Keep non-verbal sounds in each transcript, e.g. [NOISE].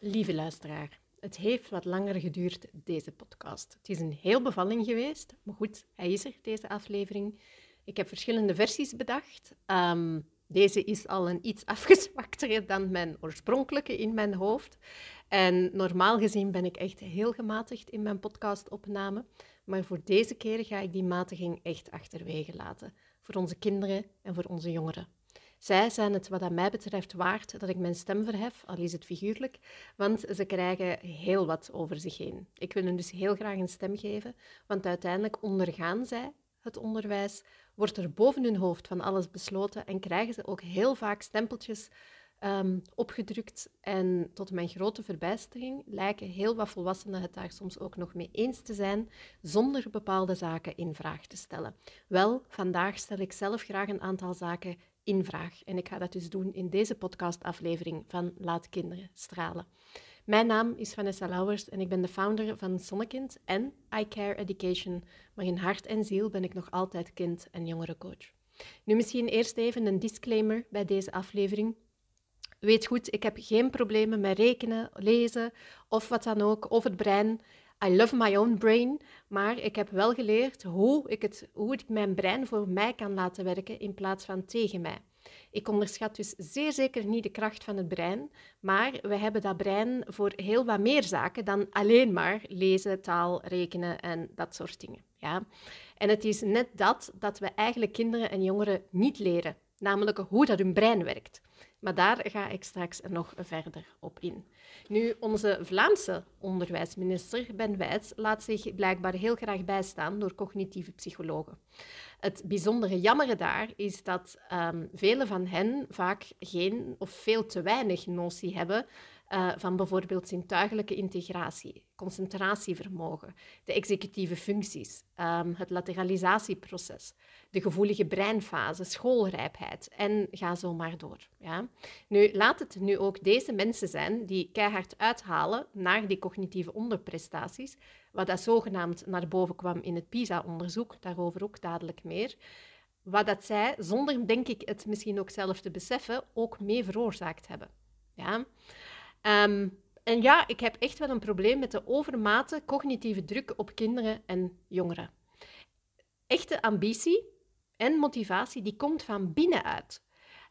Lieve luisteraar, het heeft wat langer geduurd, deze podcast. Het is een heel bevalling geweest, maar goed, hij is er, deze aflevering. Ik heb verschillende versies bedacht. Ehm, deze is al een iets afgezwaktere dan mijn oorspronkelijke in mijn hoofd. En normaal gezien ben ik echt heel gematigd in mijn podcastopname. Maar voor deze keer ga ik die matiging echt achterwege laten. Voor onze kinderen en voor onze jongeren. Zij zijn het wat mij betreft waard dat ik mijn stem verhef, al is het figuurlijk, want ze krijgen heel wat over zich heen. Ik wil hen dus heel graag een stem geven, want uiteindelijk ondergaan zij het onderwijs, wordt er boven hun hoofd van alles besloten en krijgen ze ook heel vaak stempeltjes um, opgedrukt. En tot mijn grote verbijstering lijken heel wat volwassenen het daar soms ook nog mee eens te zijn, zonder bepaalde zaken in vraag te stellen. Wel, vandaag stel ik zelf graag een aantal zaken in vraag. En ik ga dat dus doen in deze podcastaflevering van Laat Kinderen Stralen. Mijn naam is Vanessa Lauwers en ik ben de founder van Zonnekind en I Care Education, maar in hart en ziel ben ik nog altijd kind- en jongerencoach. Nu misschien eerst even een disclaimer bij deze aflevering. Weet goed, ik heb geen problemen met rekenen, lezen of wat dan ook, of het brein. I love my own brain, maar ik heb wel geleerd hoe ik, het, hoe ik mijn brein voor mij kan laten werken in plaats van tegen mij. Ik onderschat dus zeer zeker niet de kracht van het brein, maar we hebben dat brein voor heel wat meer zaken dan alleen maar lezen, taal, rekenen en dat soort dingen. Ja? En het is net dat dat we eigenlijk kinderen en jongeren niet leren, namelijk hoe dat hun brein werkt. Maar daar ga ik straks nog verder op in. Nu, onze Vlaamse onderwijsminister Ben Wijts laat zich blijkbaar heel graag bijstaan door cognitieve psychologen. Het bijzondere jammere daar is dat um, velen van hen vaak geen of veel te weinig notie hebben uh, van bijvoorbeeld zintuigelijke integratie, concentratievermogen, de executieve functies, um, het lateralisatieproces, de gevoelige breinfase, schoolrijpheid en ga zo maar door. Ja? Nu, laat het nu ook deze mensen zijn die keihard uithalen naar die cognitieve onderprestaties, wat dat zogenaamd naar boven kwam in het PISA-onderzoek, daarover ook dadelijk meer. Wat dat zij, zonder denk ik het misschien ook zelf te beseffen, ook mee veroorzaakt hebben. Ja? Um, en ja, ik heb echt wel een probleem met de overmate cognitieve druk op kinderen en jongeren. Echte ambitie en motivatie, die komt van binnenuit.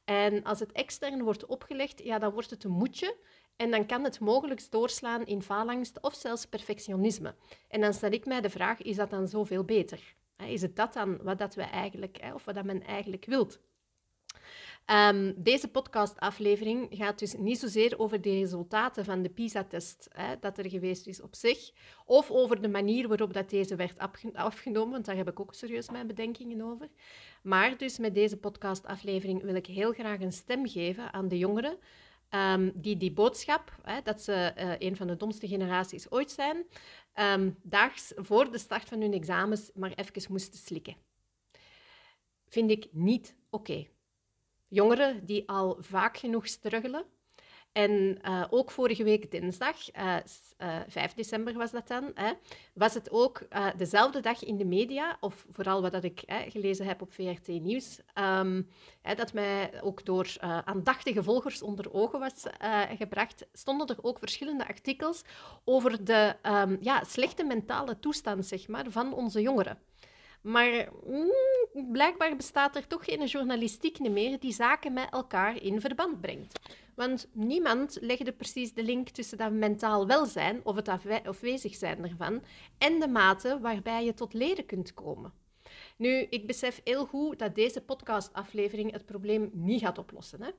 En als het extern wordt opgelegd, ja, dan wordt het een moedje en dan kan het mogelijk doorslaan in faalangst of zelfs perfectionisme. En dan stel ik mij de vraag, is dat dan zoveel beter? Is het dat dan wat dat we eigenlijk, of wat men eigenlijk wilt? Um, deze podcastaflevering gaat dus niet zozeer over de resultaten van de PISA-test dat er geweest is op zich, of over de manier waarop dat deze werd afgenomen, want daar heb ik ook serieus mijn bedenkingen over. Maar dus met deze podcastaflevering wil ik heel graag een stem geven aan de jongeren um, die die boodschap, hè, dat ze uh, een van de domste generaties ooit zijn, um, daags voor de start van hun examens maar even moesten slikken. Vind ik niet oké. Jongeren die al vaak genoeg struggelen. En uh, ook vorige week dinsdag, uh, uh, 5 december was dat dan, hè, was het ook dezelfde dag in de media, of vooral wat dat ik gelezen heb op VRT Nieuws, um, dat mij ook door aandachtige volgers onder ogen was gebracht, stonden er ook verschillende artikels over de um, ja, slechte mentale toestand zeg maar, van onze jongeren. Maar mm, blijkbaar bestaat er toch geen journalistiek meer die zaken met elkaar in verband brengt. Want niemand legde precies de link tussen dat mentaal welzijn of het afwezig zijn ervan en de mate waarbij je tot leren kunt komen. Nu, ik besef heel goed dat deze podcastaflevering het probleem niet gaat oplossen. Hè?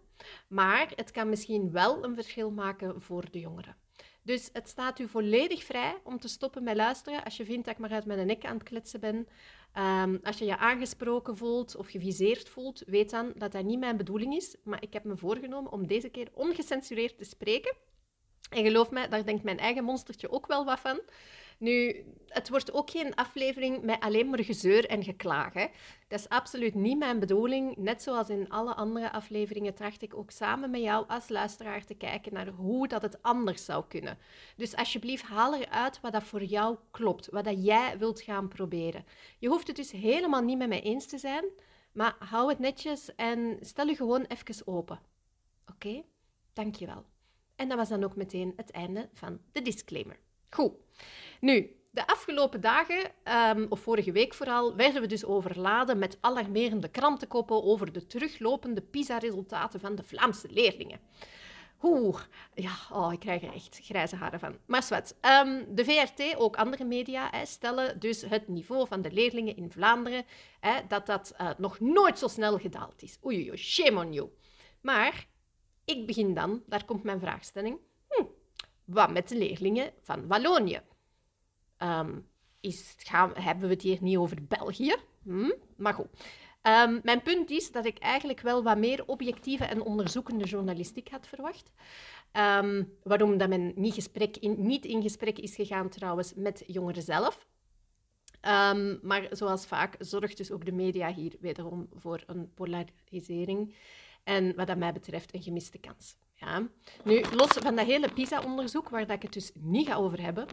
Maar het kan misschien wel een verschil maken voor de jongeren. Dus het staat u volledig vrij om te stoppen met luisteren als je vindt dat ik maar uit mijn nek aan het kletsen ben. Um, als je je aangesproken voelt of geviseerd voelt, weet dan dat dat niet mijn bedoeling is. Maar ik heb me voorgenomen om deze keer ongecensureerd te spreken. En geloof mij, daar denkt mijn eigen monstertje ook wel wat van. Nu, het wordt ook geen aflevering met alleen maar gezeur en geklaag. Dat is absoluut niet mijn bedoeling. Net zoals in alle andere afleveringen tracht ik ook samen met jou als luisteraar te kijken naar hoe dat het anders zou kunnen. Dus alsjeblieft, haal eruit wat dat voor jou klopt, wat dat jij wilt gaan proberen. Je hoeft het dus helemaal niet met mij eens te zijn, maar hou het netjes en stel je gewoon even open. Oké? Okay? Dankjewel. En dat was dan ook meteen het einde van de disclaimer. Goed. Nu, de afgelopen dagen, um, of vorige week vooral, werden we dus overladen met alarmerende krantenkoppen over de teruglopende PISA-resultaten van de Vlaamse leerlingen. Oeh, ja, oh, ik krijg er echt grijze haren van. Maar wat, um, de VRT, ook andere media, stellen dus het niveau van de leerlingen in Vlaanderen, hè, dat dat uh, nog nooit zo snel gedaald is. Oei, oei, shame on you. Maar ik begin dan, daar komt mijn vraagstelling, hm, wat met de leerlingen van Wallonië? Um, is, gaan, hebben we het hier niet over België? Hm? Maar goed. Um, mijn punt is dat ik eigenlijk wel wat meer objectieve en onderzoekende journalistiek had verwacht. Um, waarom dat men niet, gesprek in, niet in gesprek is gegaan trouwens met jongeren zelf. Maar zoals vaak zorgt dus ook de media hier wederom voor een polarisering. En wat dat mij betreft een gemiste kans. Ja. Nu, los van dat hele PISA-onderzoek, waar dat ik het dus niet ga over hebben,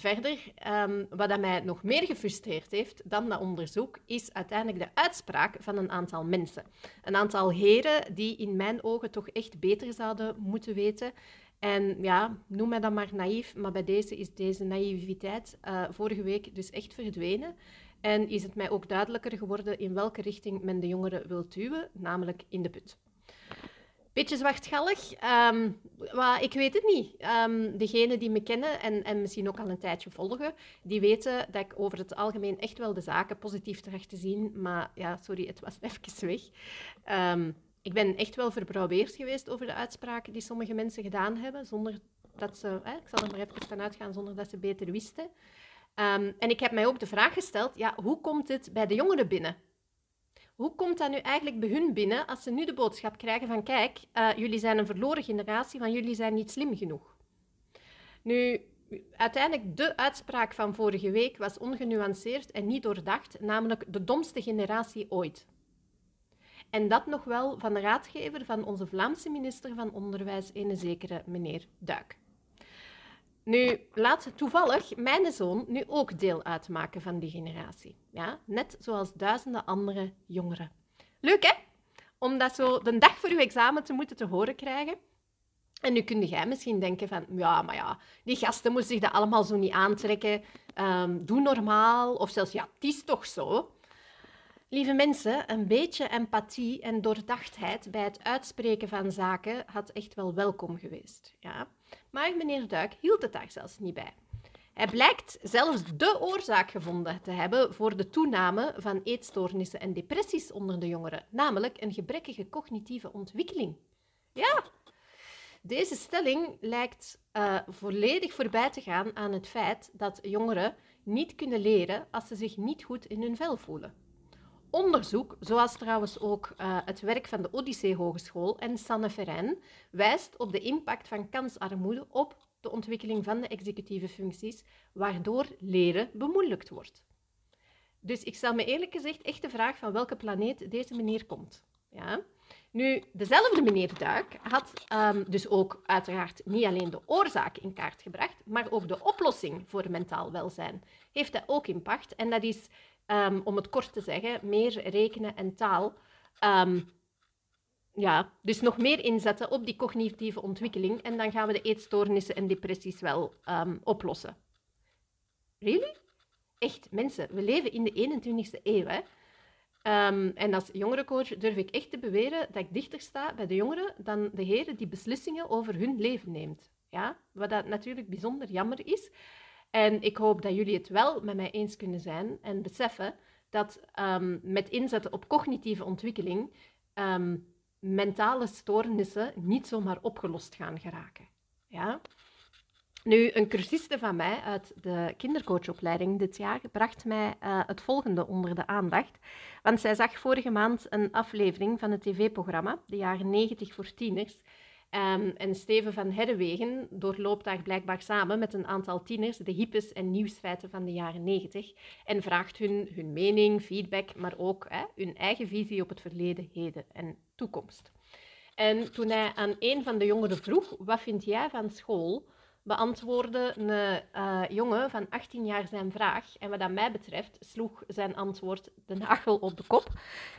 verder, um, wat mij nog meer gefrustreerd heeft dan dat onderzoek, is uiteindelijk de uitspraak van een aantal mensen. Een aantal heren die in mijn ogen toch echt beter zouden moeten weten. En ja, noem mij dan maar naïef, maar bij deze is deze naïviteit uh, vorige week dus echt verdwenen. En is het mij ook duidelijker geworden in welke richting men de jongeren wil duwen, namelijk in de put. Beetje zwartgallig. Um, ik weet het niet. Um, degenen die me kennen en, en misschien ook al een tijdje volgen, die weten dat ik over het algemeen echt wel de zaken positief terecht te zien. Maar ja, sorry, het was [LAUGHS] even weg. Um, ik ben echt wel verbrouweerd geweest over de uitspraken die sommige mensen gedaan hebben, zonder dat ze, ik zal er maar even van uitgaan, zonder dat ze beter wisten. en ik heb mij ook de vraag gesteld, ja, hoe komt dit bij de jongeren binnen? Hoe komt dat nu eigenlijk bij hun binnen als ze nu de boodschap krijgen van kijk, uh, jullie zijn een verloren generatie, van jullie zijn niet slim genoeg? Nu, uiteindelijk de uitspraak van vorige week was ongenuanceerd en niet doordacht, namelijk de domste generatie ooit. En dat nog wel van de raadgever van onze Vlaamse minister van Onderwijs, een zekere meneer Duik. Nu, laat toevallig mijn zoon nu ook deel uitmaken van die generatie. Ja? Net zoals duizenden andere jongeren. Leuk, hè? Om dat zo de dag voor uw examen te moeten te horen krijgen. En nu kun jij misschien denken van, ja, maar ja, die gasten moeten zich dat allemaal zo niet aantrekken. Um, doe normaal. Of zelfs, ja, het is toch zo. Lieve mensen, een beetje empathie en doordachtheid bij het uitspreken van zaken had echt wel welkom geweest. Ja? Maar meneer Duik hield het daar zelfs niet bij. Hij blijkt zelfs de oorzaak gevonden te hebben voor de toename van eetstoornissen en depressies onder de jongeren, namelijk een gebrekkige cognitieve ontwikkeling. Ja, deze stelling lijkt uh, volledig voorbij te gaan aan het feit dat jongeren niet kunnen leren als ze zich niet goed in hun vel voelen. Onderzoek, zoals trouwens ook uh, het werk van de Odyssee Hogeschool en Sanne Ferijn, wijst op de impact van kansarmoede op de ontwikkeling van de executieve functies, waardoor leren bemoeilijkt wordt. Dus ik stel me eerlijk gezegd echt de vraag van welke planeet deze meneer komt. Ja? Nu, dezelfde meneer Duik had um, dus ook uiteraard niet alleen de oorzaak in kaart gebracht, maar ook de oplossing voor mentaal welzijn. Heeft hij ook in pacht en dat is um, om het kort te zeggen, meer rekenen en taal. Um, ja, dus nog meer inzetten op die cognitieve ontwikkeling en dan gaan we de eetstoornissen en depressies wel um, oplossen. Really? Echt, mensen, we leven in de 21ste eeuw. Hè? En als jongerencoach durf ik echt te beweren dat ik dichter sta bij de jongeren dan de heren die beslissingen over hun leven neemt. Ja? Wat dat natuurlijk bijzonder jammer is. En ik hoop dat jullie het wel met mij eens kunnen zijn en beseffen dat um, met inzetten op cognitieve ontwikkeling um, mentale stoornissen niet zomaar opgelost gaan geraken. Ja? Nu, een cursiste van mij uit de kindercoachopleiding dit jaar bracht mij uh, het volgende onder de aandacht. Want zij zag vorige maand een aflevering van het tv-programma, de jaren 90 voor tieners, Um, en Steven van Herrewegen doorloopt daar blijkbaar samen met een aantal tieners de hypes en nieuwsfeiten van de jaren 90 en vraagt hun hun mening, feedback, maar ook hè, hun eigen visie op het verleden, heden en toekomst. En toen hij aan een van de jongeren vroeg, wat vind jij van school, beantwoordde een uh, jongen van 18 jaar zijn vraag. En wat dat mij betreft sloeg zijn antwoord de nagel op de kop.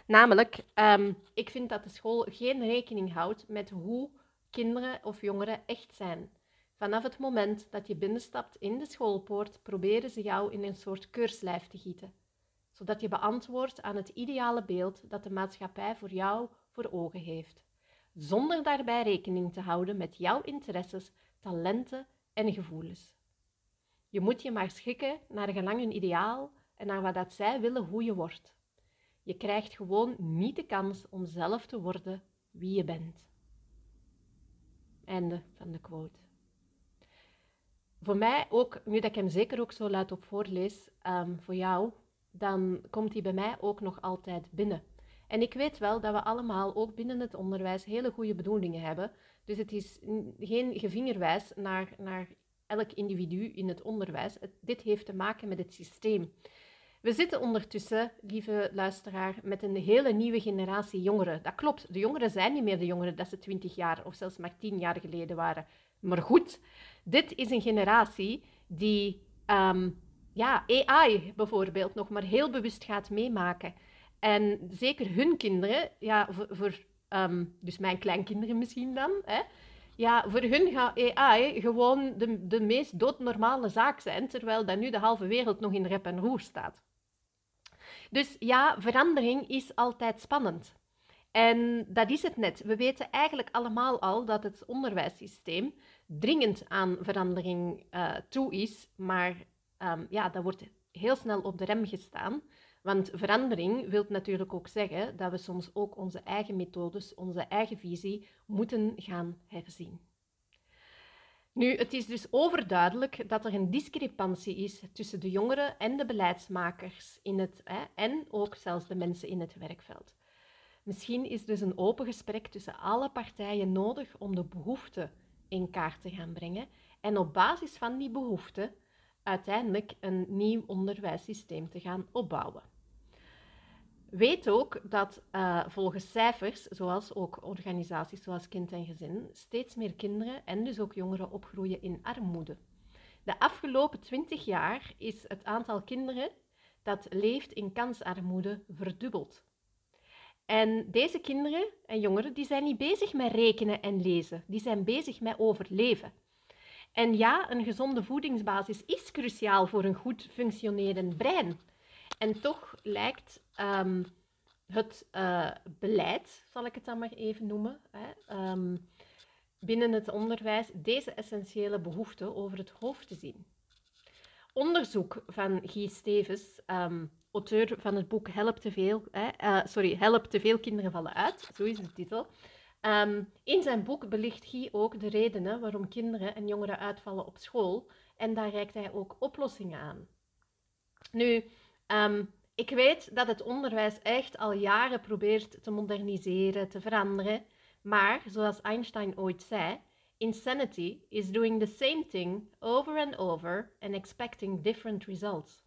Namelijk, um, ik vind dat de school geen rekening houdt met hoe kinderen of jongeren echt zijn. Vanaf het moment dat je binnenstapt in de schoolpoort, proberen ze jou in een soort keurslijf te gieten, zodat je beantwoordt aan het ideale beeld dat de maatschappij voor jou voor ogen heeft, zonder daarbij rekening te houden met jouw interesses, talenten en gevoelens. Je moet je maar schikken naar gelang hun ideaal en naar wat dat zij willen hoe je wordt. Je krijgt gewoon niet de kans om zelf te worden wie je bent. Einde van de quote. Voor mij ook, nu dat ik hem zeker ook zo luid op voorlees, um, voor jou, dan komt hij bij mij ook nog altijd binnen. En ik weet wel dat we allemaal ook binnen het onderwijs hele goede bedoelingen hebben. Dus het is geen gevingerwijs naar, naar elk individu in het onderwijs. dit heeft te maken met het systeem. We zitten ondertussen, lieve luisteraar, met een hele nieuwe generatie jongeren. Dat klopt, de jongeren zijn niet meer de jongeren dat ze 20 jaar of zelfs maar 10 jaar geleden waren. Maar goed, dit is een generatie die um, ja, AI bijvoorbeeld nog maar heel bewust gaat meemaken. En zeker hun kinderen, ja, voor, um, dus mijn kleinkinderen misschien dan, hè, ja, voor hun gaat AI gewoon de, de meest doodnormale zaak zijn, terwijl dat nu de halve wereld nog in rep en roer staat. Dus ja, verandering is altijd spannend. En dat is het net. We weten eigenlijk allemaal al dat het onderwijssysteem dringend aan verandering uh, toe is, maar um, ja, dat wordt heel snel op de rem gestaan. Want verandering wil natuurlijk ook zeggen dat we soms ook onze eigen methodes, onze eigen visie moeten gaan herzien. Nu, het is dus overduidelijk dat er een discrepantie is tussen de jongeren en de beleidsmakers in het, hè, en ook zelfs de mensen in het werkveld. Misschien is dus een open gesprek tussen alle partijen nodig om de behoeften in kaart te gaan brengen en op basis van die behoeften uiteindelijk een nieuw onderwijssysteem te gaan opbouwen. Weet ook dat uh, volgens cijfers, zoals ook organisaties zoals Kind en Gezin, steeds meer kinderen en dus ook jongeren opgroeien in armoede. De afgelopen 20 jaar is het aantal kinderen dat leeft in kansarmoede verdubbeld. En deze kinderen en jongeren die zijn niet bezig met rekenen en lezen, die zijn bezig met overleven. En ja, een gezonde voedingsbasis is cruciaal voor een goed functionerend brein. En toch lijkt um, het uh, beleid, zal ik het dan maar even noemen, hè, um, binnen het onderwijs deze essentiële behoeften over het hoofd te zien. Onderzoek van Guy Stevens, um, auteur van het boek Help te veel, hè, uh, sorry, Help te veel kinderen vallen uit, zo is de titel. In zijn boek belicht Guy ook de redenen waarom kinderen en jongeren uitvallen op school en daar reikt hij ook oplossingen aan. Nu, um, ik weet dat het onderwijs echt al jaren probeert te moderniseren, te veranderen, maar zoals Einstein ooit zei, insanity is doing the same thing over and over and expecting different results.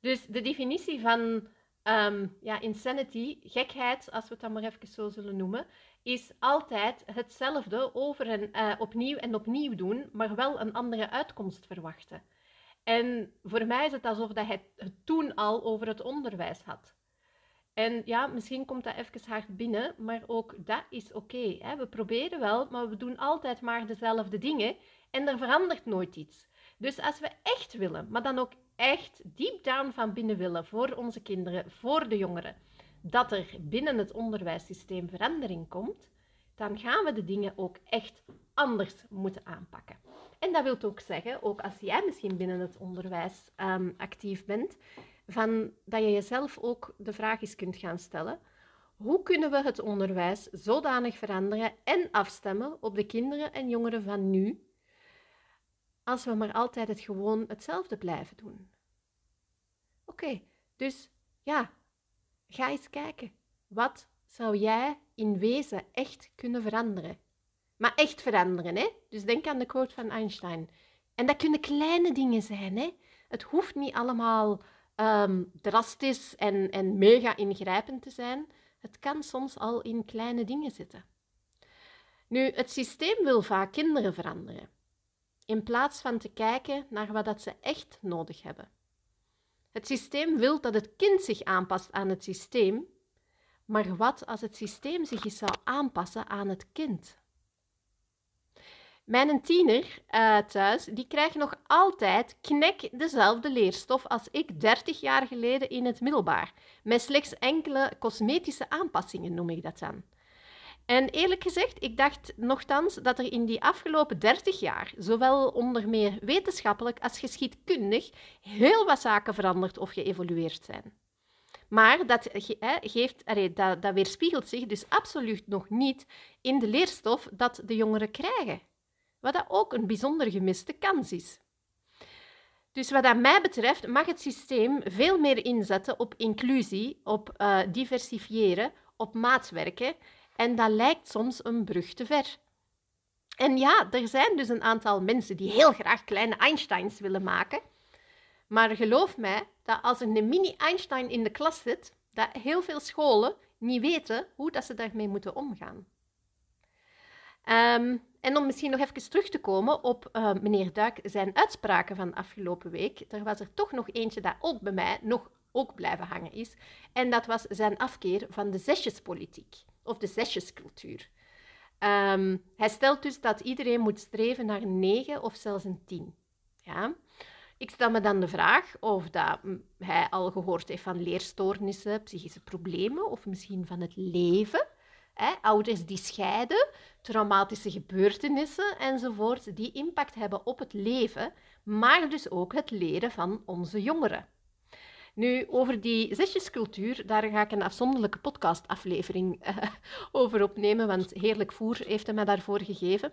Dus de definitie van um, ja, insanity, gekheid, als we het dan maar even zo zullen noemen, is altijd hetzelfde over en uh, opnieuw en opnieuw doen, maar wel een andere uitkomst verwachten. En voor mij is het alsof dat hij het toen al over het onderwijs had. En ja, misschien komt dat even hard binnen, maar ook dat is oké. we proberen wel, maar we doen altijd maar dezelfde dingen en er verandert nooit iets. Dus als we echt willen, maar dan ook echt deep down van binnen willen voor onze kinderen, voor de jongeren, dat er binnen het onderwijssysteem verandering komt, dan gaan we de dingen ook echt anders moeten aanpakken. En dat wil ook zeggen, ook als jij misschien binnen het onderwijs um, actief bent, van, dat je jezelf ook de vraag eens kunt gaan stellen. Hoe kunnen we het onderwijs zodanig veranderen en afstemmen op de kinderen en jongeren van nu, als we maar altijd het gewoon hetzelfde blijven doen? Oké, dus ja, ga eens kijken. Wat zou jij in wezen echt kunnen veranderen? Maar echt veranderen, hè? Dus denk aan de quote van Einstein. En dat kunnen kleine dingen zijn, hè? Het hoeft niet allemaal um, drastisch en, en mega ingrijpend te zijn. Het kan soms al in kleine dingen zitten. Nu, het systeem wil vaak kinderen veranderen, in plaats van te kijken naar wat dat ze echt nodig hebben. Het systeem wil dat het kind zich aanpast aan het systeem, maar wat als het systeem zich eens zou aanpassen aan het kind? Mijn tiener uh, thuis, die krijgt nog altijd knek dezelfde leerstof als ik 30 jaar geleden in het middelbaar. Met slechts enkele cosmetische aanpassingen noem ik dat dan. En eerlijk gezegd, ik dacht nogthans dat er in die afgelopen 30 jaar, zowel onder meer wetenschappelijk als geschiedkundig, heel wat zaken veranderd of geëvolueerd zijn. Maar dat, geeft, dat weerspiegelt zich dus absoluut nog niet in de leerstof dat de jongeren krijgen. Wat dat ook een bijzonder gemiste kans is. Dus wat dat mij betreft mag het systeem veel meer inzetten op inclusie, op uh, diversifiëren, op maatwerken. En dat lijkt soms een brug te ver. En ja, er zijn dus een aantal mensen die heel graag kleine Einsteins willen maken. Maar geloof mij dat als er een mini-Einstein in de klas zit, dat heel veel scholen niet weten hoe dat ze daarmee moeten omgaan. Um, en om misschien nog even terug te komen op uh, meneer Duik zijn uitspraken van afgelopen week. Er was er toch nog eentje dat ook bij mij nog ook blijven hangen is. En dat was zijn afkeer van de zesjespolitiek of de zesjescultuur. Um, hij stelt dus dat iedereen moet streven naar een 9 of zelfs een 10. Ja? Ik stel me dan de vraag of dat hij al gehoord heeft van leerstoornissen, psychische problemen of misschien van het leven. Ouders die scheiden, traumatische gebeurtenissen enzovoort, die impact hebben op het leven, maar dus ook het leren van onze jongeren. Nu, over die zesjescultuur, daar ga ik een afzonderlijke podcastaflevering uh, [LAUGHS] over opnemen, want Heerlijk Voer heeft hij mij daarvoor gegeven.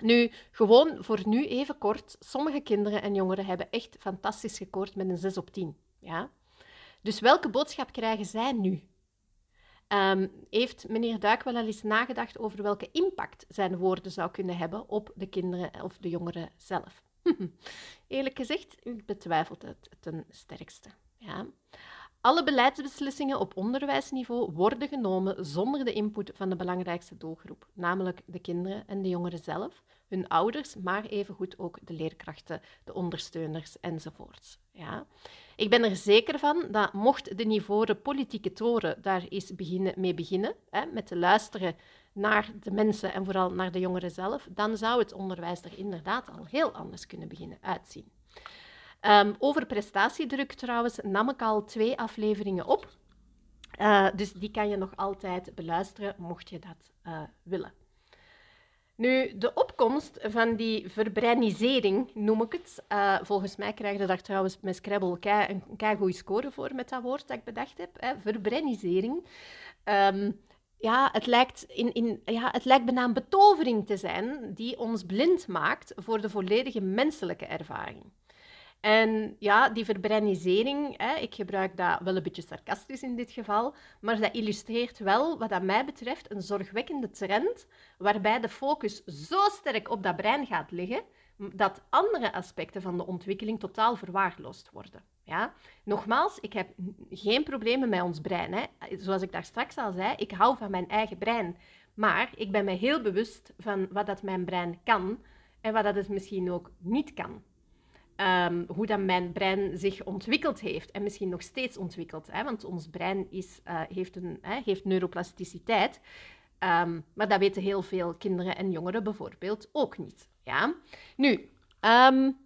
Nu, gewoon voor nu even kort. Sommige kinderen en jongeren hebben echt fantastisch gekoord met een 6 op 10. Ja? Dus welke boodschap krijgen zij nu? Um, heeft meneer Duik wel eens nagedacht over welke impact zijn woorden zou kunnen hebben op de kinderen of de jongeren zelf? [LAUGHS] Eerlijk gezegd, ik betwijfel het ten sterkste. Ja. Alle beleidsbeslissingen op onderwijsniveau worden genomen zonder de input van de belangrijkste doelgroep, namelijk de kinderen en de jongeren zelf, hun ouders, maar evengoed ook de leerkrachten, de ondersteuners enzovoorts. Ja. Ik ben er zeker van dat mocht de niveauen politieke toren daar eens beginnen, mee beginnen, hè, met te luisteren naar de mensen en vooral naar de jongeren zelf, dan zou het onderwijs er inderdaad al heel anders kunnen beginnen uitzien. Um, over prestatiedruk trouwens nam ik al twee afleveringen op. Uh, dus die kan je nog altijd beluisteren, mocht je dat uh, willen. Nu, de opkomst van die verbreinisering, noem ik het. Uh, volgens mij krijg daar trouwens met Scrabble kei, een kei goede score voor met dat woord dat ik bedacht heb. Hè. Um, ja, het lijkt, in, in, ja, het lijkt bijna een betovering te zijn die ons blind maakt voor de volledige menselijke ervaring. En ja, die verbreinisering, hè, ik gebruik dat wel een beetje sarcastisch in dit geval, maar dat illustreert wel, wat aan mij betreft, een zorgwekkende trend waarbij de focus zo sterk op dat brein gaat liggen dat andere aspecten van de ontwikkeling totaal verwaarloosd worden. Ja? Nogmaals, ik heb geen problemen met ons brein. Hè. Zoals ik daar straks al zei, ik hou van mijn eigen brein. Maar ik ben me heel bewust van wat dat mijn brein kan en wat dat het misschien ook niet kan. Ehm, hoe dat mijn brein zich ontwikkeld heeft en misschien nog steeds ontwikkelt. Hè? Want ons brein is, uh, heeft, een, hè, heeft neuroplasticiteit. Um, maar dat weten heel veel kinderen en jongeren bijvoorbeeld ook niet. Ja? Nu, um,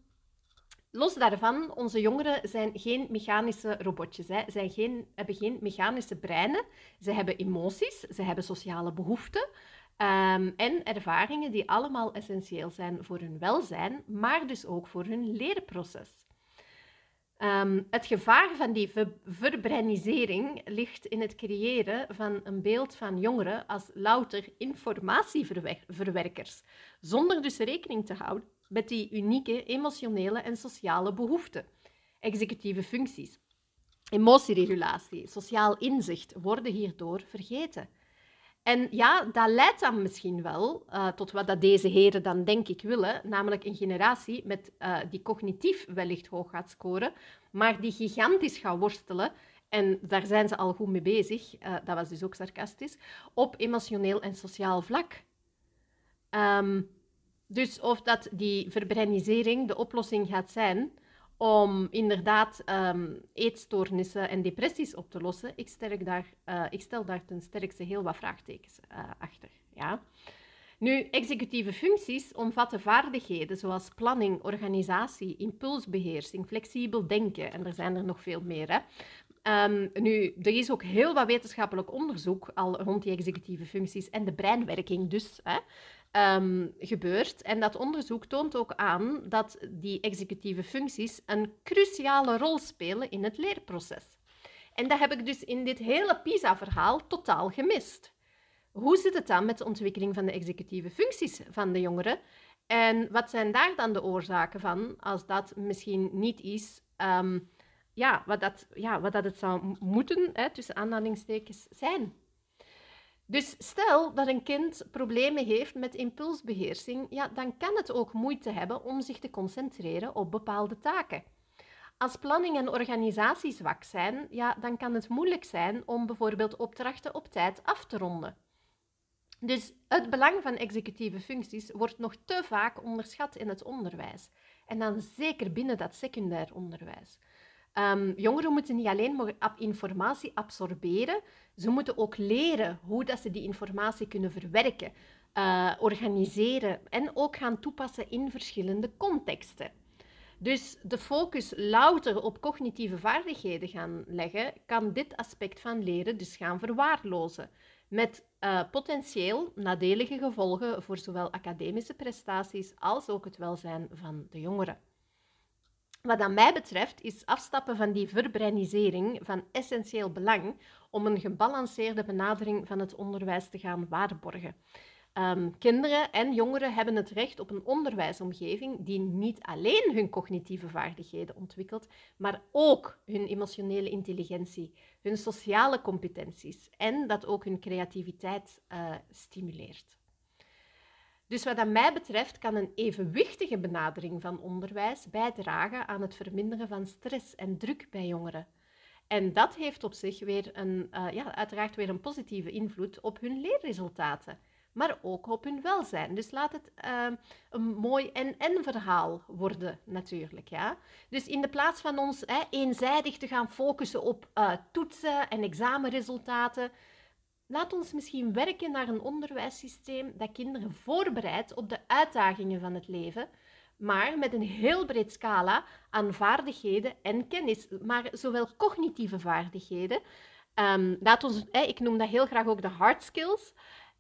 los daarvan, onze jongeren zijn geen mechanische robotjes. Hè. Zij geen, hebben geen mechanische breinen. Ze hebben emoties, ze hebben sociale behoeften. Um, en ervaringen die allemaal essentieel zijn voor hun welzijn, maar dus ook voor hun leerproces. Um, het gevaar van die ver verbreinisering ligt in het creëren van een beeld van jongeren als louter informatieverwerkers, zonder dus rekening te houden met die unieke emotionele en sociale behoeften, executieve functies. Emotieregulatie, sociaal inzicht worden hierdoor vergeten. En ja, dat leidt dan misschien wel uh, tot wat dat deze heren dan denk ik willen, namelijk een generatie met, uh, die cognitief wellicht hoog gaat scoren, maar die gigantisch gaat worstelen, en daar zijn ze al goed mee bezig, uh, dat was dus ook sarcastisch, op emotioneel en sociaal vlak. Um, dus of dat die verbreinisering de oplossing gaat zijn om inderdaad um, eetstoornissen en depressies op te lossen, ik, sterk daar, uh, ik stel daar ten sterkste heel wat vraagtekens uh, achter. Ja? Nu, executieve functies omvatten vaardigheden zoals planning, organisatie, impulsbeheersing, flexibel denken en er zijn er nog veel meer. Hè? Um, nu, er is ook heel wat wetenschappelijk onderzoek al rond die executieve functies en de breinwerking dus hè, um, gebeurt. En dat onderzoek toont ook aan dat die executieve functies een cruciale rol spelen in het leerproces. En dat heb ik dus in dit hele PISA-verhaal totaal gemist. Hoe zit het dan met de ontwikkeling van de executieve functies van de jongeren? En wat zijn daar dan de oorzaken van, als dat misschien niet is um, ja, wat, dat, ja, wat dat het zou moeten, hè, tussen aanhalingstekens, zijn? Dus stel dat een kind problemen heeft met impulsbeheersing, ja, dan kan het ook moeite hebben om zich te concentreren op bepaalde taken. Als planning en organisatie zwak zijn, ja, dan kan het moeilijk zijn om bijvoorbeeld opdrachten op tijd af te ronden. Dus het belang van executieve functies wordt nog te vaak onderschat in het onderwijs. En dan zeker binnen dat secundair onderwijs. Um, jongeren moeten niet alleen informatie absorberen, ze moeten ook leren hoe dat ze die informatie kunnen verwerken, uh, organiseren en ook gaan toepassen in verschillende contexten. Dus de focus louter op cognitieve vaardigheden gaan leggen, kan dit aspect van leren dus gaan verwaarlozen. Met uh, potentieel nadelige gevolgen voor zowel academische prestaties als ook het welzijn van de jongeren. Wat aan mij betreft is afstappen van die verbreinisering van essentieel belang om een gebalanceerde benadering van het onderwijs te gaan waarborgen. Um, kinderen en jongeren hebben het recht op een onderwijsomgeving die niet alleen hun cognitieve vaardigheden ontwikkelt, maar ook hun emotionele intelligentie, hun sociale competenties en dat ook hun creativiteit uh, stimuleert. Dus wat dat mij betreft kan een evenwichtige benadering van onderwijs bijdragen aan het verminderen van stress en druk bij jongeren. En dat heeft op zich weer een, uh, ja, uiteraard weer een positieve invloed op hun leerresultaten, maar ook op hun welzijn. Dus laat het uh, een mooi en-en verhaal worden, natuurlijk. Ja? Dus in de plaats van ons hè, eenzijdig te gaan focussen op uh, toetsen en examenresultaten, Laat ons misschien werken naar een onderwijssysteem dat kinderen voorbereidt op de uitdagingen van het leven, maar met een heel breed scala aan vaardigheden en kennis, maar zowel cognitieve vaardigheden. Um, laat ons, ik noem dat heel graag ook de hard skills,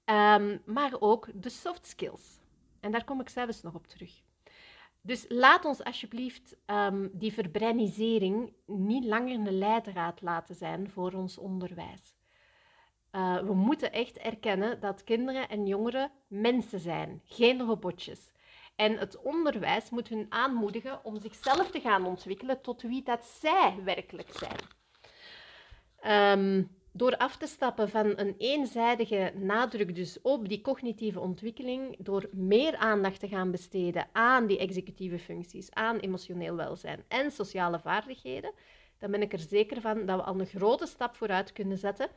um, maar ook de soft skills. En daar kom ik zelfs nog op terug. Dus laat ons alsjeblieft um, die verbreinisering niet langer een leidraad laten zijn voor ons onderwijs. Uh, we moeten echt erkennen dat kinderen en jongeren mensen zijn, geen robotjes. En het onderwijs moet hun aanmoedigen om zichzelf te gaan ontwikkelen tot wie dat zij werkelijk zijn. Um, door af te stappen van een eenzijdige nadruk dus op die cognitieve ontwikkeling, door meer aandacht te gaan besteden aan die executieve functies, aan emotioneel welzijn en sociale vaardigheden, dan ben ik er zeker van dat we al een grote stap vooruit kunnen zetten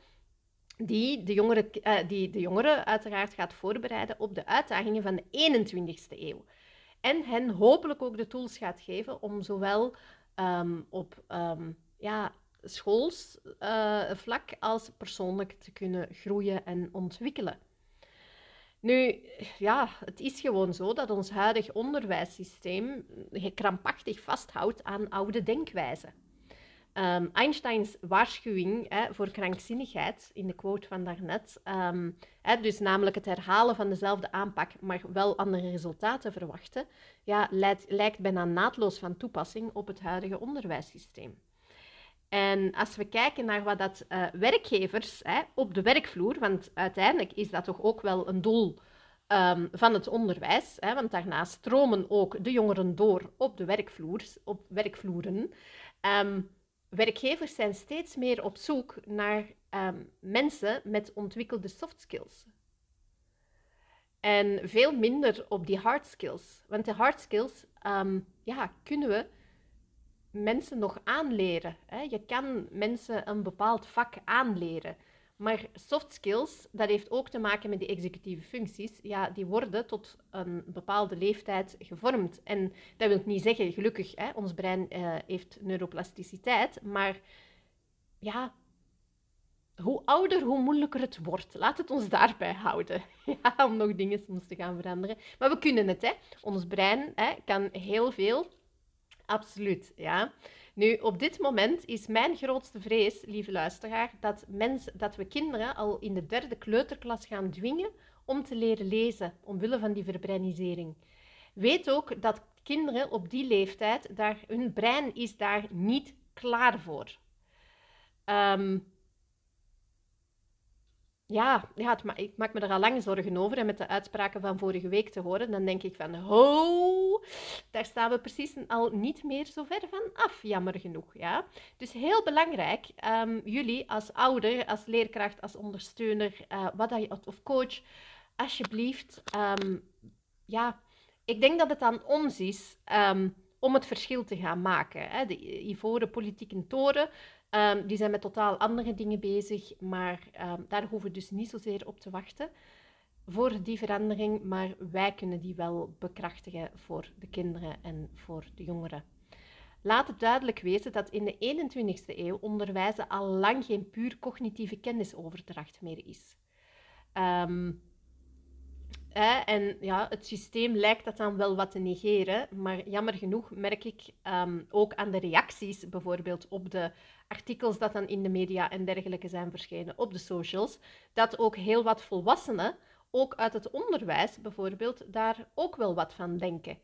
die de, jongeren, uh, die de jongeren uiteraard gaat voorbereiden op de uitdagingen van de 21ste eeuw. En hen hopelijk ook de tools gaat geven om zowel um, op um, ja, schoolsvlak uh, als persoonlijk te kunnen groeien en ontwikkelen. Nu, ja, het is gewoon zo dat ons huidig onderwijssysteem krampachtig vasthoudt aan oude denkwijzen. Um, Einsteins waarschuwing hè, voor krankzinnigheid, in de quote van daarnet, um, hè, dus namelijk het herhalen van dezelfde aanpak, maar wel andere resultaten verwachten, ja, lijkt, bijna naadloos van toepassing op het huidige onderwijssysteem. En als we kijken naar wat dat uh, werkgevers hè, op de werkvloer, want uiteindelijk is dat toch ook wel een doel um, van het onderwijs, hè, want daarna stromen ook de jongeren door op de werkvloer, op werkvloeren. Werkgevers zijn steeds meer op zoek naar um, mensen met ontwikkelde soft skills. En veel minder op die hard skills. Want de hard skills um, ja, kunnen we mensen nog aanleren. Hè? Je kan mensen een bepaald vak aanleren. Maar soft skills, dat heeft ook te maken met die executieve functies. Ja, die worden tot een bepaalde leeftijd gevormd. En dat wil niet zeggen, gelukkig, hè, ons brein uh, heeft neuroplasticiteit. Maar ja, hoe ouder, hoe moeilijker het wordt. Laat het ons daarbij houden. [LAUGHS] Ja, om nog dingen soms te gaan veranderen. Maar we kunnen het, hè. Ons brein hè, kan heel veel. Absoluut, ja. Nu, op dit moment is mijn grootste vrees, lieve luisteraar, dat, mensen, dat we kinderen al in de derde kleuterklas gaan dwingen om te leren lezen, omwille van die verbreinisering. Weet ook dat kinderen op die leeftijd, daar, hun brein is daar niet klaar voor. Um, ja, ja ik maak me er al lang zorgen over. En met de uitspraken van vorige week te horen, dan denk ik van, ho, daar staan we precies al niet meer zo ver van af, jammer genoeg. Ja? Dus heel belangrijk, um, jullie als ouder, als leerkracht, als ondersteuner, uh, wat je, of coach, alsjeblieft, um, ja, ik denk dat het aan ons is um, om het verschil te gaan maken. Hè? De ivoren politieke toren Um, die zijn met totaal andere dingen bezig, maar um, daar hoeven we dus niet zozeer op te wachten voor die verandering, maar wij kunnen die wel bekrachtigen voor de kinderen en voor de jongeren. Laat het duidelijk wezen dat in de 21ste eeuw onderwijzen al lang geen puur cognitieve kennisoverdracht meer is. Um, en ja, het systeem lijkt dat dan wel wat te negeren, maar jammer genoeg merk ik um, ook aan de reacties, bijvoorbeeld op de artikels dat dan in de media en dergelijke zijn verschenen, op de socials, dat ook heel wat volwassenen, ook uit het onderwijs bijvoorbeeld, daar ook wel wat van denken.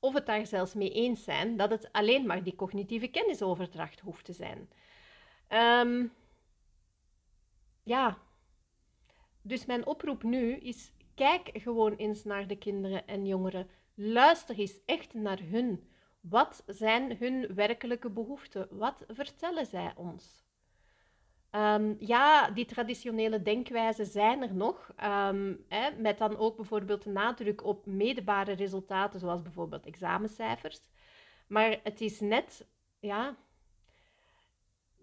Of het daar zelfs mee eens zijn dat het alleen maar die cognitieve kennisoverdracht hoeft te zijn. Um, ja, dus mijn oproep nu is Kijk gewoon eens naar de kinderen en jongeren. Luister eens echt naar hun. Wat zijn hun werkelijke behoeften? Wat vertellen zij ons? Um, ja, die traditionele denkwijzen zijn er nog, um, hè, met dan ook bijvoorbeeld de nadruk op meetbare resultaten, zoals bijvoorbeeld examencijfers. Maar het is net, ja,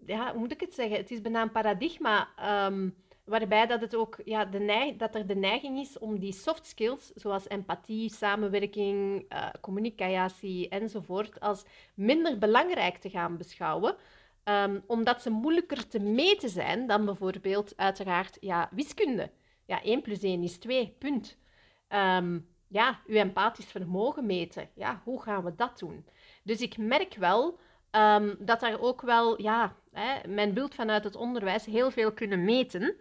hoe moet ik het zeggen? Het is bijna een paradigma. Um, Waarbij dat, het ook, ja, de neig, dat er de neiging is om die soft skills, zoals empathie, samenwerking, uh, communicatie enzovoort, als minder belangrijk te gaan beschouwen. Um, omdat ze moeilijker te meten zijn dan bijvoorbeeld uiteraard ja, wiskunde. Ja, 1 plus 1 is 2, punt. Um, ja, uw empathisch vermogen meten. Ja, hoe gaan we dat doen? Dus ik merk wel um, dat daar ook wel, ja, hè, mijn beeld vanuit het onderwijs heel veel kunnen meten.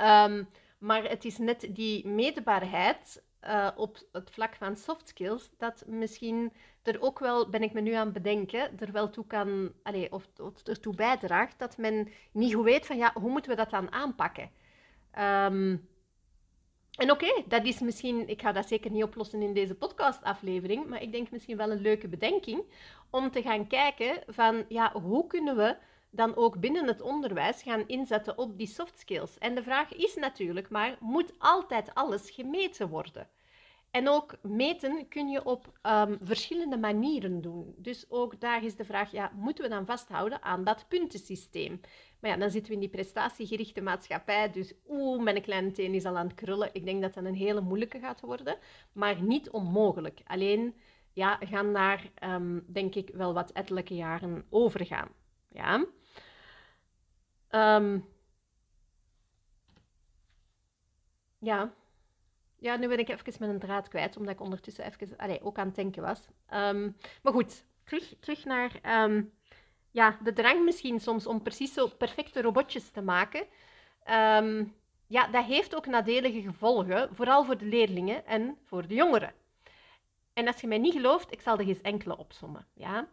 Um, maar het is net die meetbaarheid uh, op het vlak van soft skills dat misschien er ook wel, ben ik me nu aan het bedenken, er wel toe kan, of, of ertoe bijdraagt dat men niet goed weet van ja, hoe moeten we dat dan aanpakken? Um, en oké, dat is misschien, ik ga dat zeker niet oplossen in deze podcastaflevering, maar ik denk misschien wel een leuke bedenking om te gaan kijken van ja, hoe kunnen we dan ook binnen het onderwijs gaan inzetten op die soft skills. En de vraag is natuurlijk maar, moet altijd alles gemeten worden? En ook meten kun je op um, verschillende manieren doen. Dus ook daar is de vraag, ja, moeten we dan vasthouden aan dat puntensysteem? Maar ja, dan zitten we in die prestatiegerichte maatschappij, dus oeh, mijn kleine teen is al aan het krullen. Ik denk dat dat een hele moeilijke gaat worden, maar niet onmogelijk. Alleen, ja, gaan daar, um, denk ik, wel wat ettelijke jaren overgaan. Ja. Um, ja. Ja, nu ben ik even met een draad kwijt, omdat ik ondertussen even allee, ook aan het denken was. Um, maar goed, terug, terug naar um, ja, de drang misschien soms om precies zo perfecte robotjes te maken. ja, dat heeft ook nadelige gevolgen, vooral voor de leerlingen en voor de jongeren. En als je mij niet gelooft, ik zal er eens enkele opsommen. Ja?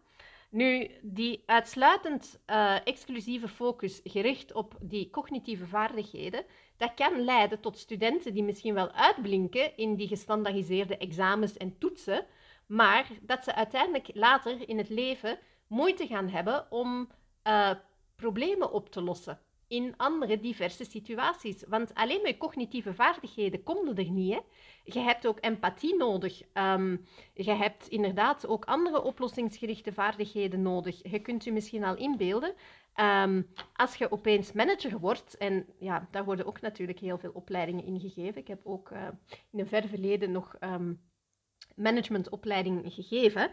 Nu, die uitsluitend uh, exclusieve focus gericht op die cognitieve vaardigheden, dat kan leiden tot studenten die misschien wel uitblinken in die gestandaardiseerde examens en toetsen, maar dat ze uiteindelijk later in het leven moeite gaan hebben om uh, problemen op te lossen in andere diverse situaties. Want alleen met cognitieve vaardigheden komt er niet. Hè? Je hebt ook empathie nodig. Um, je hebt inderdaad ook andere oplossingsgerichte vaardigheden nodig. Je kunt je misschien al inbeelden. Um, als je opeens manager wordt, en ja, daar worden ook natuurlijk heel veel opleidingen in gegeven. Ik heb ook uh, in een ver verleden nog um, managementopleiding gegeven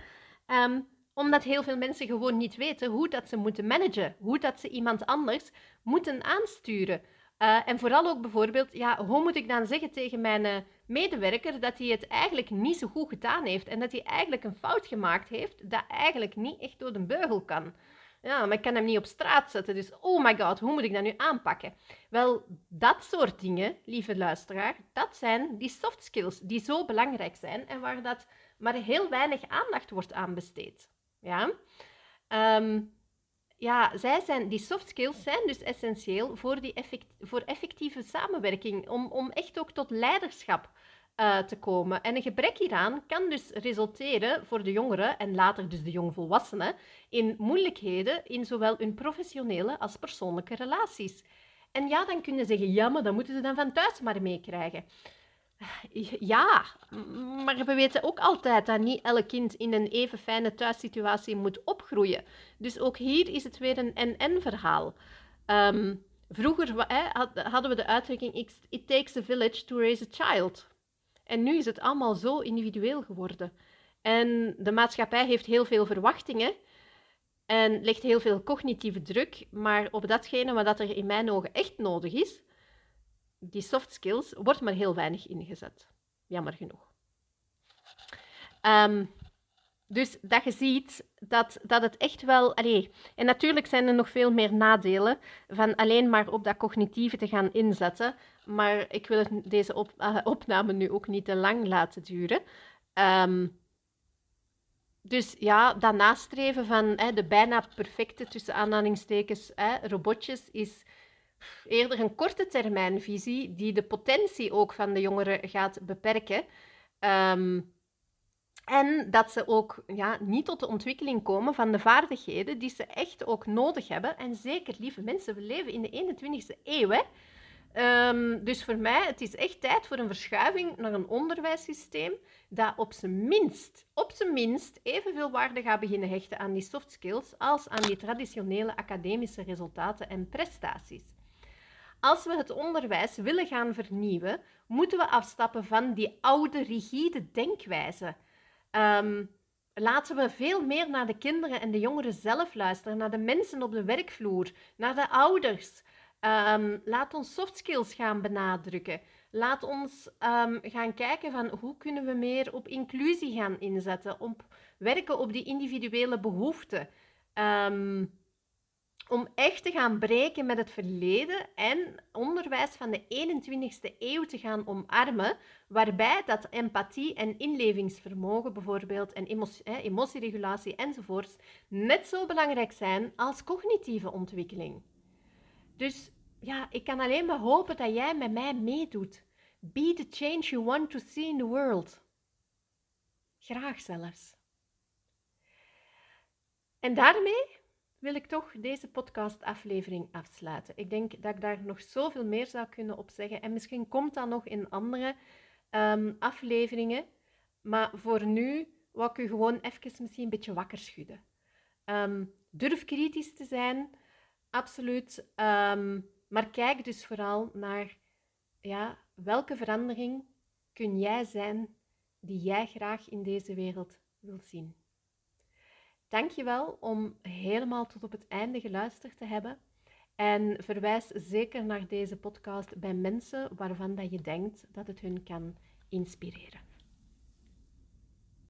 Omdat heel veel mensen gewoon niet weten hoe dat ze moeten managen, hoe dat ze iemand anders moeten aansturen. Uh, en vooral ook bijvoorbeeld, ja, hoe moet ik dan zeggen tegen mijn uh, medewerker dat hij het eigenlijk niet zo goed gedaan heeft en dat hij eigenlijk een fout gemaakt heeft dat eigenlijk niet echt door de beugel kan. Ja, maar ik kan hem niet op straat zetten, dus oh my god, hoe moet ik dat nu aanpakken? Wel, dat soort dingen, lieve luisteraar, dat zijn die soft skills die zo belangrijk zijn en waar dat maar heel weinig aandacht wordt aan besteed. Ja? Um, ja, zij zijn, die soft skills zijn dus essentieel voor, die voor effectieve samenwerking, om, om echt ook tot leiderschap uh, te komen. En een gebrek hieraan kan dus resulteren voor de jongeren en later dus de jongvolwassenen in moeilijkheden in zowel hun professionele als persoonlijke relaties. En ja, dan kunnen ze zeggen, ja, maar dan moeten ze dan van thuis maar meekrijgen. Ja, maar we weten ook altijd dat niet elk kind in een even fijne thuissituatie moet opgroeien. Dus ook hier is het weer een en-en-verhaal. Um, vroeger hadden we de uitdrukking It takes a village to raise a child. En nu is het allemaal zo individueel geworden. En de maatschappij heeft heel veel verwachtingen en legt heel veel cognitieve druk, maar op datgene wat er in mijn ogen echt nodig is, die soft skills, wordt maar heel weinig ingezet. Jammer genoeg. Um, dus dat je ziet dat, dat het echt wel. Allee, en natuurlijk zijn er nog veel meer nadelen van alleen maar op dat cognitieve te gaan inzetten. Maar ik wil deze uh, opname nu ook niet te lang laten duren. Um, dus ja, dat nastreven van hè, de bijna perfecte, tussen aanhalingstekens, hè, robotjes, is eerder een korte termijnvisie die de potentie ook van de jongeren gaat beperken. Um, en dat ze ook ja, niet tot de ontwikkeling komen van de vaardigheden die ze echt ook nodig hebben. En zeker, lieve mensen, we leven in de 21ste eeuw. Hè? Um, dus voor mij, het is echt tijd voor een verschuiving naar een onderwijssysteem dat op zijn minst, op zijn minst evenveel waarde gaat beginnen hechten aan die soft skills als aan die traditionele academische resultaten en prestaties. Als we het onderwijs willen gaan vernieuwen, moeten we afstappen van die oude, rigide denkwijze. Um, laten we veel meer naar de kinderen en de jongeren zelf luisteren, naar de mensen op de werkvloer, naar de ouders. Um, laat ons soft skills gaan benadrukken. Laat ons um, gaan kijken van hoe kunnen we meer op inclusie gaan inzetten, op werken op die individuele behoeften. Om echt te gaan breken met het verleden en onderwijs van de 21ste eeuw te gaan omarmen, waarbij dat empathie en inlevingsvermogen bijvoorbeeld en emotie, emotieregulatie enzovoorts net zo belangrijk zijn als cognitieve ontwikkeling. Dus ja, ik kan alleen maar hopen dat jij met mij meedoet. Be the change you want to see in the world. Graag zelfs. En daarmee wil ik toch deze podcastaflevering afsluiten. Ik denk dat ik daar nog zoveel meer zou kunnen op zeggen. En misschien komt dat nog in andere um, afleveringen. Maar voor nu wil ik u gewoon even misschien een beetje wakker schudden. Um, durf kritisch te zijn, absoluut. Um, maar kijk dus vooral naar ja, welke verandering kun jij zijn die jij graag in deze wereld wilt zien. Dankjewel om helemaal tot op het einde geluisterd te hebben. En verwijs zeker naar deze podcast bij mensen waarvan dat je denkt dat het hun kan inspireren.